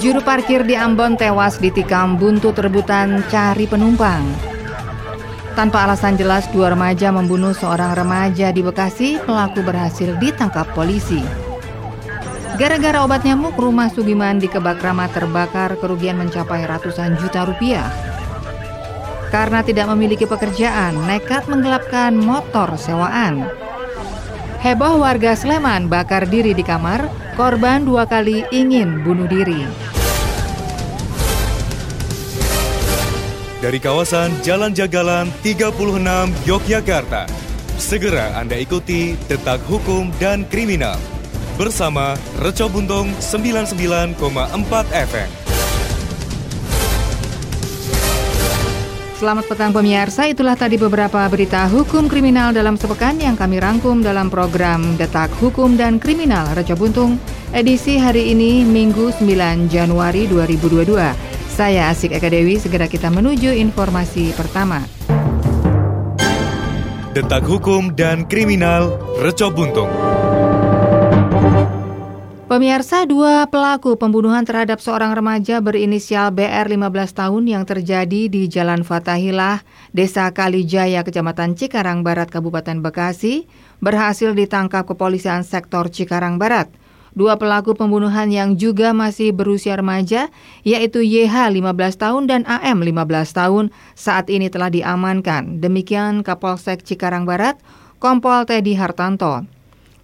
Juru parkir di Ambon tewas ditikam buntut rebutan cari penumpang. Tanpa alasan jelas, dua remaja membunuh seorang remaja di Bekasi, pelaku berhasil ditangkap polisi. Gara-gara obat nyamuk, rumah Sugiman di Kebakrama terbakar, kerugian mencapai ratusan juta rupiah. Karena tidak memiliki pekerjaan, nekat menggelapkan motor sewaan. Heboh warga Sleman bakar diri di kamar, korban dua kali ingin bunuh diri. Dari kawasan Jalan Jagalan 36 Yogyakarta, segera Anda ikuti Detak Hukum dan Kriminal bersama Reco Buntung 99,4 FM. Selamat petang pemirsa, itulah tadi beberapa berita hukum kriminal dalam sepekan yang kami rangkum dalam program Detak Hukum dan Kriminal Reca Buntung, edisi hari ini Minggu 9 Januari 2022. Saya Asik Eka Dewi, segera kita menuju informasi pertama. Detak Hukum dan Kriminal Reco Buntung. Pemirsa dua pelaku pembunuhan terhadap seorang remaja berinisial BR 15 tahun yang terjadi di Jalan Fatahilah, Desa Kalijaya, Kecamatan Cikarang Barat, Kabupaten Bekasi, berhasil ditangkap kepolisian sektor Cikarang Barat. Dua pelaku pembunuhan yang juga masih berusia remaja, yaitu YH 15 tahun dan AM 15 tahun, saat ini telah diamankan. Demikian Kapolsek Cikarang Barat, Kompol Teddy Hartanto.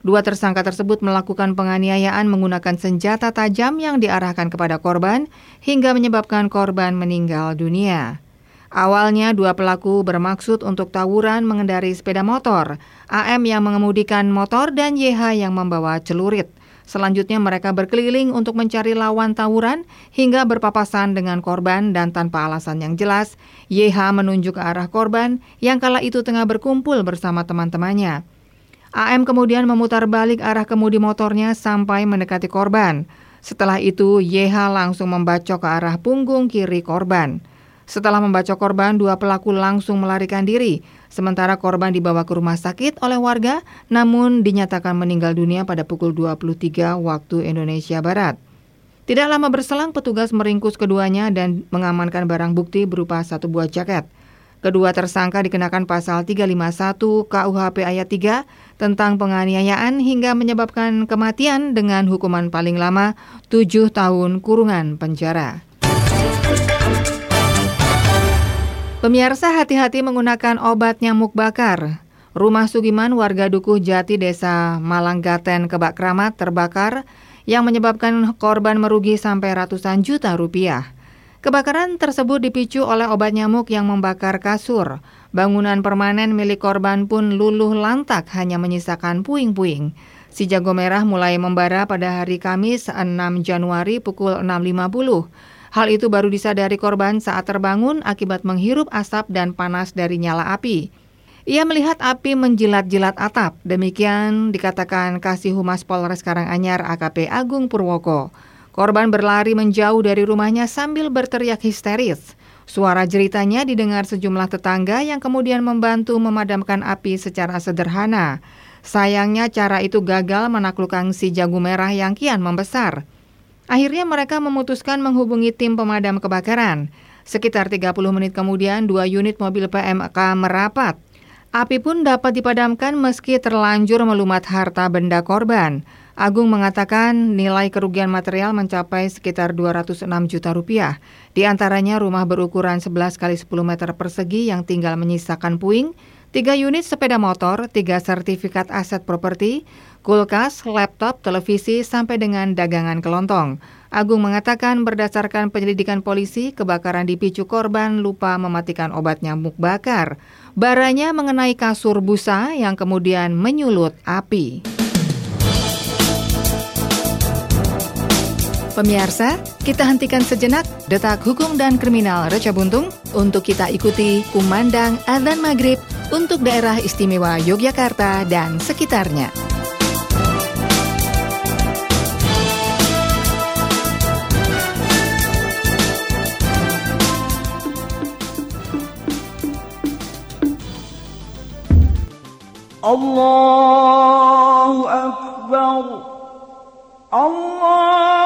Dua tersangka tersebut melakukan penganiayaan menggunakan senjata tajam yang diarahkan kepada korban hingga menyebabkan korban meninggal dunia. Awalnya dua pelaku bermaksud untuk tawuran mengendari sepeda motor, AM yang mengemudikan motor dan YH yang membawa celurit. Selanjutnya mereka berkeliling untuk mencari lawan tawuran hingga berpapasan dengan korban dan tanpa alasan yang jelas, YH menunjuk ke arah korban yang kala itu tengah berkumpul bersama teman-temannya. AM kemudian memutar balik arah kemudi motornya sampai mendekati korban. Setelah itu, YH langsung membacok ke arah punggung kiri korban. Setelah membacok korban, dua pelaku langsung melarikan diri. Sementara korban dibawa ke rumah sakit oleh warga, namun dinyatakan meninggal dunia pada pukul 23 waktu Indonesia Barat. Tidak lama berselang, petugas meringkus keduanya dan mengamankan barang bukti berupa satu buah jaket. Kedua tersangka dikenakan pasal 351 KUHP ayat 3 tentang penganiayaan hingga menyebabkan kematian dengan hukuman paling lama 7 tahun kurungan penjara. Pemirsa hati-hati menggunakan obat nyamuk bakar. Rumah Sugiman warga Dukuh Jati Desa Malanggaten Kebak Kramat terbakar yang menyebabkan korban merugi sampai ratusan juta rupiah. Kebakaran tersebut dipicu oleh obat nyamuk yang membakar kasur. Bangunan permanen milik korban pun luluh lantak hanya menyisakan puing-puing. Si jago merah mulai membara pada hari Kamis 6 Januari pukul 6.50. Hal itu baru disadari korban saat terbangun akibat menghirup asap dan panas dari nyala api. Ia melihat api menjilat-jilat atap. Demikian dikatakan Kasih Humas Polres Karanganyar AKP Agung Purwoko. Korban berlari menjauh dari rumahnya sambil berteriak histeris. Suara jeritanya didengar sejumlah tetangga yang kemudian membantu memadamkan api secara sederhana. Sayangnya cara itu gagal menaklukkan si jago merah yang kian membesar. Akhirnya mereka memutuskan menghubungi tim pemadam kebakaran. Sekitar 30 menit kemudian dua unit mobil PMK merapat. Api pun dapat dipadamkan meski terlanjur melumat harta benda korban. Agung mengatakan nilai kerugian material mencapai sekitar 206 juta rupiah. Di antaranya rumah berukuran 11 kali 10 meter persegi yang tinggal menyisakan puing, 3 unit sepeda motor, 3 sertifikat aset properti, kulkas, laptop, televisi, sampai dengan dagangan kelontong. Agung mengatakan berdasarkan penyelidikan polisi, kebakaran dipicu korban lupa mematikan obat nyamuk bakar. Baranya mengenai kasur busa yang kemudian menyulut api. Pemirsa, kita hentikan sejenak detak hukum dan kriminal Reca Buntung untuk kita ikuti kumandang adzan maghrib untuk daerah istimewa Yogyakarta dan sekitarnya. Allahu Akbar Allah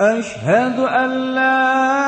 أشهد أن لا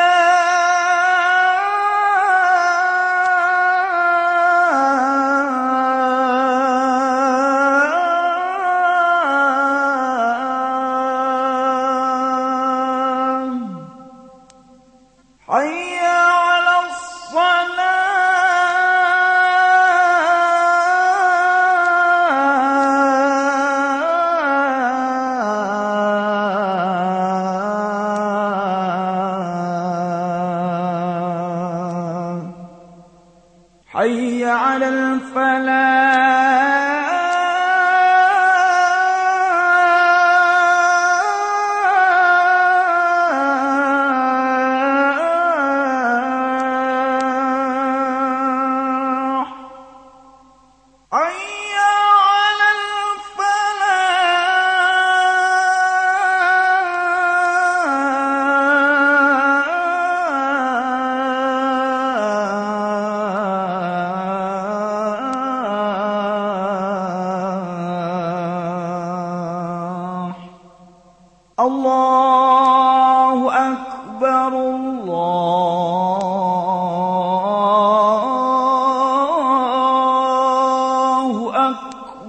حي على الفلاح.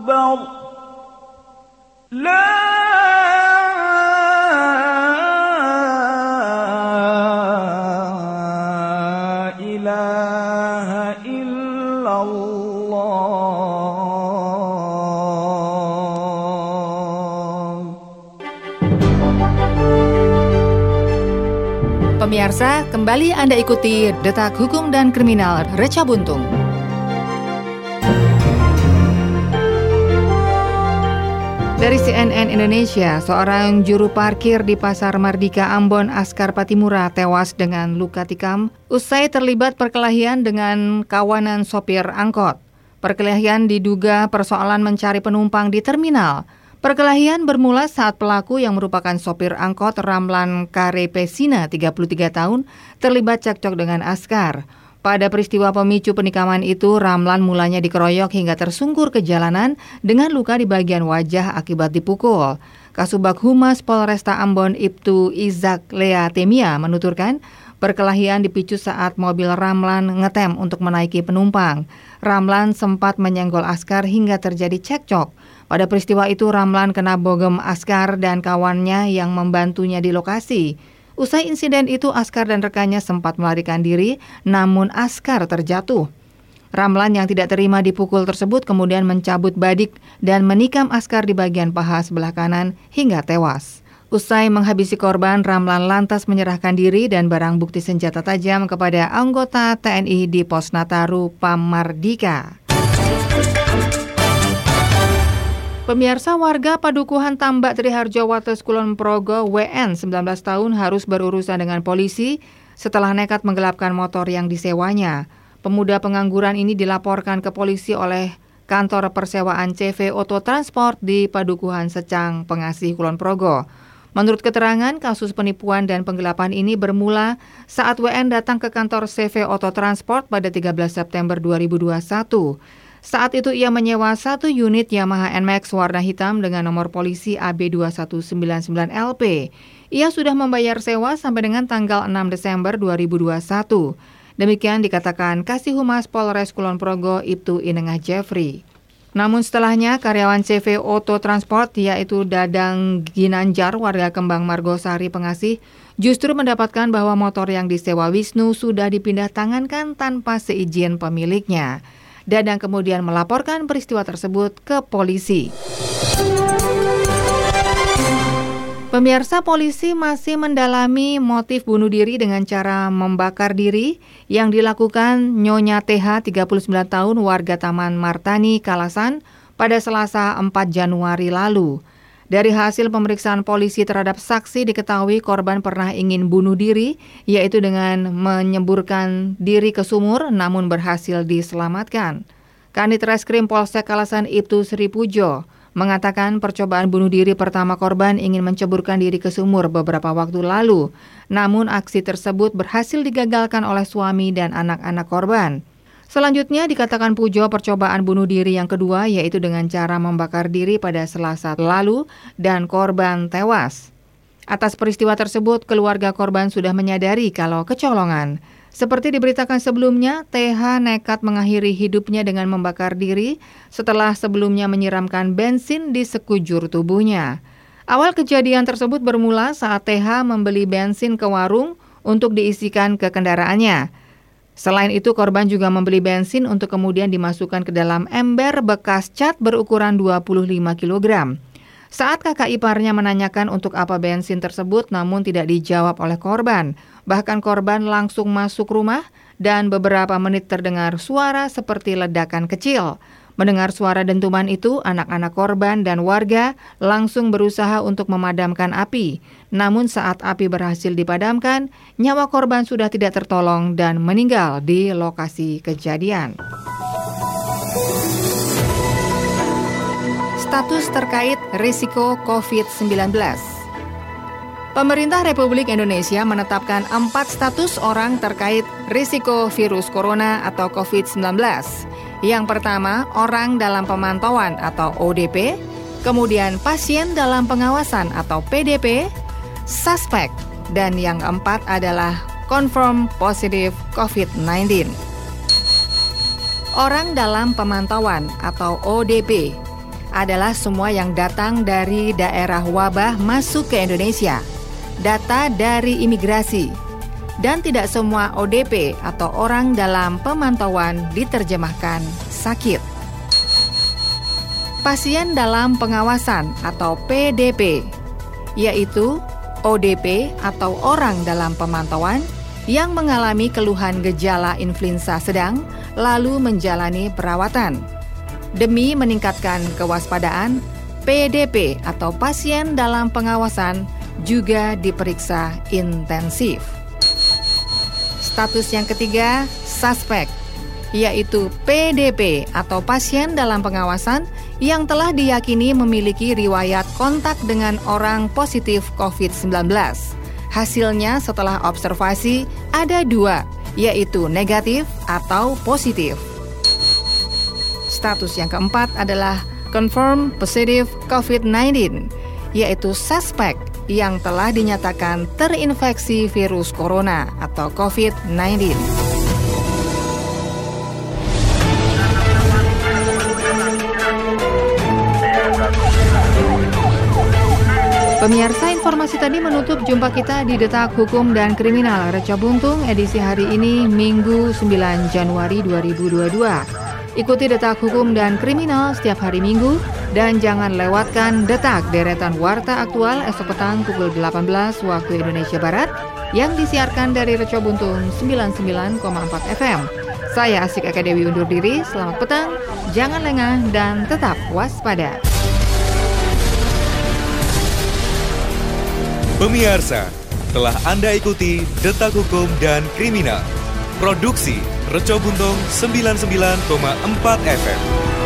أكبر لا إله إلا الله Pemirsa, kembali Anda ikuti Detak Hukum dan Kriminal Reca Buntung. Dari CNN Indonesia, seorang juru parkir di Pasar Mardika Ambon Askar Patimura tewas dengan luka tikam usai terlibat perkelahian dengan kawanan sopir angkot. Perkelahian diduga persoalan mencari penumpang di terminal. Perkelahian bermula saat pelaku yang merupakan sopir angkot Ramlan Kare Pesina 33 tahun terlibat cekcok dengan Askar. Pada peristiwa pemicu penikaman itu, Ramlan mulanya dikeroyok hingga tersungkur ke jalanan dengan luka di bagian wajah akibat dipukul. Kasubag Humas Polresta Ambon Ibtu Izak Lea Temia menuturkan, perkelahian dipicu saat mobil Ramlan ngetem untuk menaiki penumpang. Ramlan sempat menyenggol Askar hingga terjadi cekcok. Pada peristiwa itu Ramlan kena bogem Askar dan kawannya yang membantunya di lokasi. Usai insiden itu Askar dan rekannya sempat melarikan diri, namun Askar terjatuh. Ramlan yang tidak terima dipukul tersebut kemudian mencabut badik dan menikam Askar di bagian paha sebelah kanan hingga tewas. Usai menghabisi korban, Ramlan lantas menyerahkan diri dan barang bukti senjata tajam kepada anggota TNI di Pos Nataru Pamardika. Pemirsa warga Padukuhan Tambak Triharjo Wates Kulon Progo WN 19 tahun harus berurusan dengan polisi setelah nekat menggelapkan motor yang disewanya. Pemuda pengangguran ini dilaporkan ke polisi oleh kantor persewaan CV Auto Transport di Padukuhan Secang, Pengasih Kulon Progo. Menurut keterangan, kasus penipuan dan penggelapan ini bermula saat WN datang ke kantor CV Auto Transport pada 13 September 2021. Saat itu ia menyewa satu unit Yamaha NMAX warna hitam dengan nomor polisi AB2199LP. Ia sudah membayar sewa sampai dengan tanggal 6 Desember 2021. Demikian dikatakan Kasih Humas Polres Kulon Progo Ibtu Inengah Jeffrey. Namun setelahnya karyawan CV Auto Transport yaitu Dadang Ginanjar warga Kembang Margosari Pengasih justru mendapatkan bahwa motor yang disewa Wisnu sudah dipindah tangankan tanpa seizin pemiliknya. Dadang kemudian melaporkan peristiwa tersebut ke polisi. Pemirsa polisi masih mendalami motif bunuh diri dengan cara membakar diri yang dilakukan Nyonya TH 39 tahun warga Taman Martani, Kalasan pada Selasa 4 Januari lalu. Dari hasil pemeriksaan polisi terhadap saksi diketahui korban pernah ingin bunuh diri, yaitu dengan menyemburkan diri ke sumur namun berhasil diselamatkan. Kanit Reskrim Polsek Kalasan Ibtu Sri Pujo mengatakan percobaan bunuh diri pertama korban ingin menceburkan diri ke sumur beberapa waktu lalu. Namun aksi tersebut berhasil digagalkan oleh suami dan anak-anak korban. Selanjutnya dikatakan Pujo percobaan bunuh diri yang kedua yaitu dengan cara membakar diri pada Selasa lalu dan korban tewas. Atas peristiwa tersebut, keluarga korban sudah menyadari kalau kecolongan. Seperti diberitakan sebelumnya, TH nekat mengakhiri hidupnya dengan membakar diri setelah sebelumnya menyiramkan bensin di sekujur tubuhnya. Awal kejadian tersebut bermula saat TH membeli bensin ke warung untuk diisikan ke kendaraannya. Selain itu, korban juga membeli bensin untuk kemudian dimasukkan ke dalam ember bekas cat berukuran 25 kg. Saat kakak iparnya menanyakan untuk apa bensin tersebut namun tidak dijawab oleh korban. Bahkan korban langsung masuk rumah dan beberapa menit terdengar suara seperti ledakan kecil. Mendengar suara dentuman itu, anak-anak korban dan warga langsung berusaha untuk memadamkan api. Namun saat api berhasil dipadamkan, nyawa korban sudah tidak tertolong dan meninggal di lokasi kejadian. Status terkait risiko COVID-19 Pemerintah Republik Indonesia menetapkan empat status orang terkait risiko virus corona atau COVID-19. Yang pertama, orang dalam pemantauan atau ODP, kemudian pasien dalam pengawasan atau PDP, suspek, dan yang keempat adalah confirm positif COVID-19. Orang dalam pemantauan atau ODP adalah semua yang datang dari daerah wabah masuk ke Indonesia, data dari imigrasi, dan tidak semua ODP atau orang dalam pemantauan diterjemahkan sakit. Pasien dalam pengawasan atau PDP, yaitu ODP atau orang dalam pemantauan yang mengalami keluhan gejala influenza sedang lalu menjalani perawatan Demi meningkatkan kewaspadaan, PDP atau pasien dalam pengawasan juga diperiksa intensif. Status yang ketiga, suspek, yaitu PDP atau pasien dalam pengawasan yang telah diyakini memiliki riwayat kontak dengan orang positif COVID-19. Hasilnya setelah observasi ada dua, yaitu negatif atau positif. Status yang keempat adalah confirm positive COVID-19, yaitu suspek yang telah dinyatakan terinfeksi virus corona atau COVID-19. Pemirsa informasi tadi menutup jumpa kita di Detak Hukum dan Kriminal Reca Buntung edisi hari ini Minggu 9 Januari 2022. Ikuti detak hukum dan kriminal setiap hari Minggu dan jangan lewatkan detak deretan warta aktual esok petang pukul 18 waktu Indonesia Barat yang disiarkan dari Reco Buntung 99,4 FM. Saya Asik Eka Dewi undur diri, selamat petang, jangan lengah dan tetap waspada. Pemirsa, telah Anda ikuti Detak Hukum dan Kriminal. Produksi Reco Buntung 99,4 FM.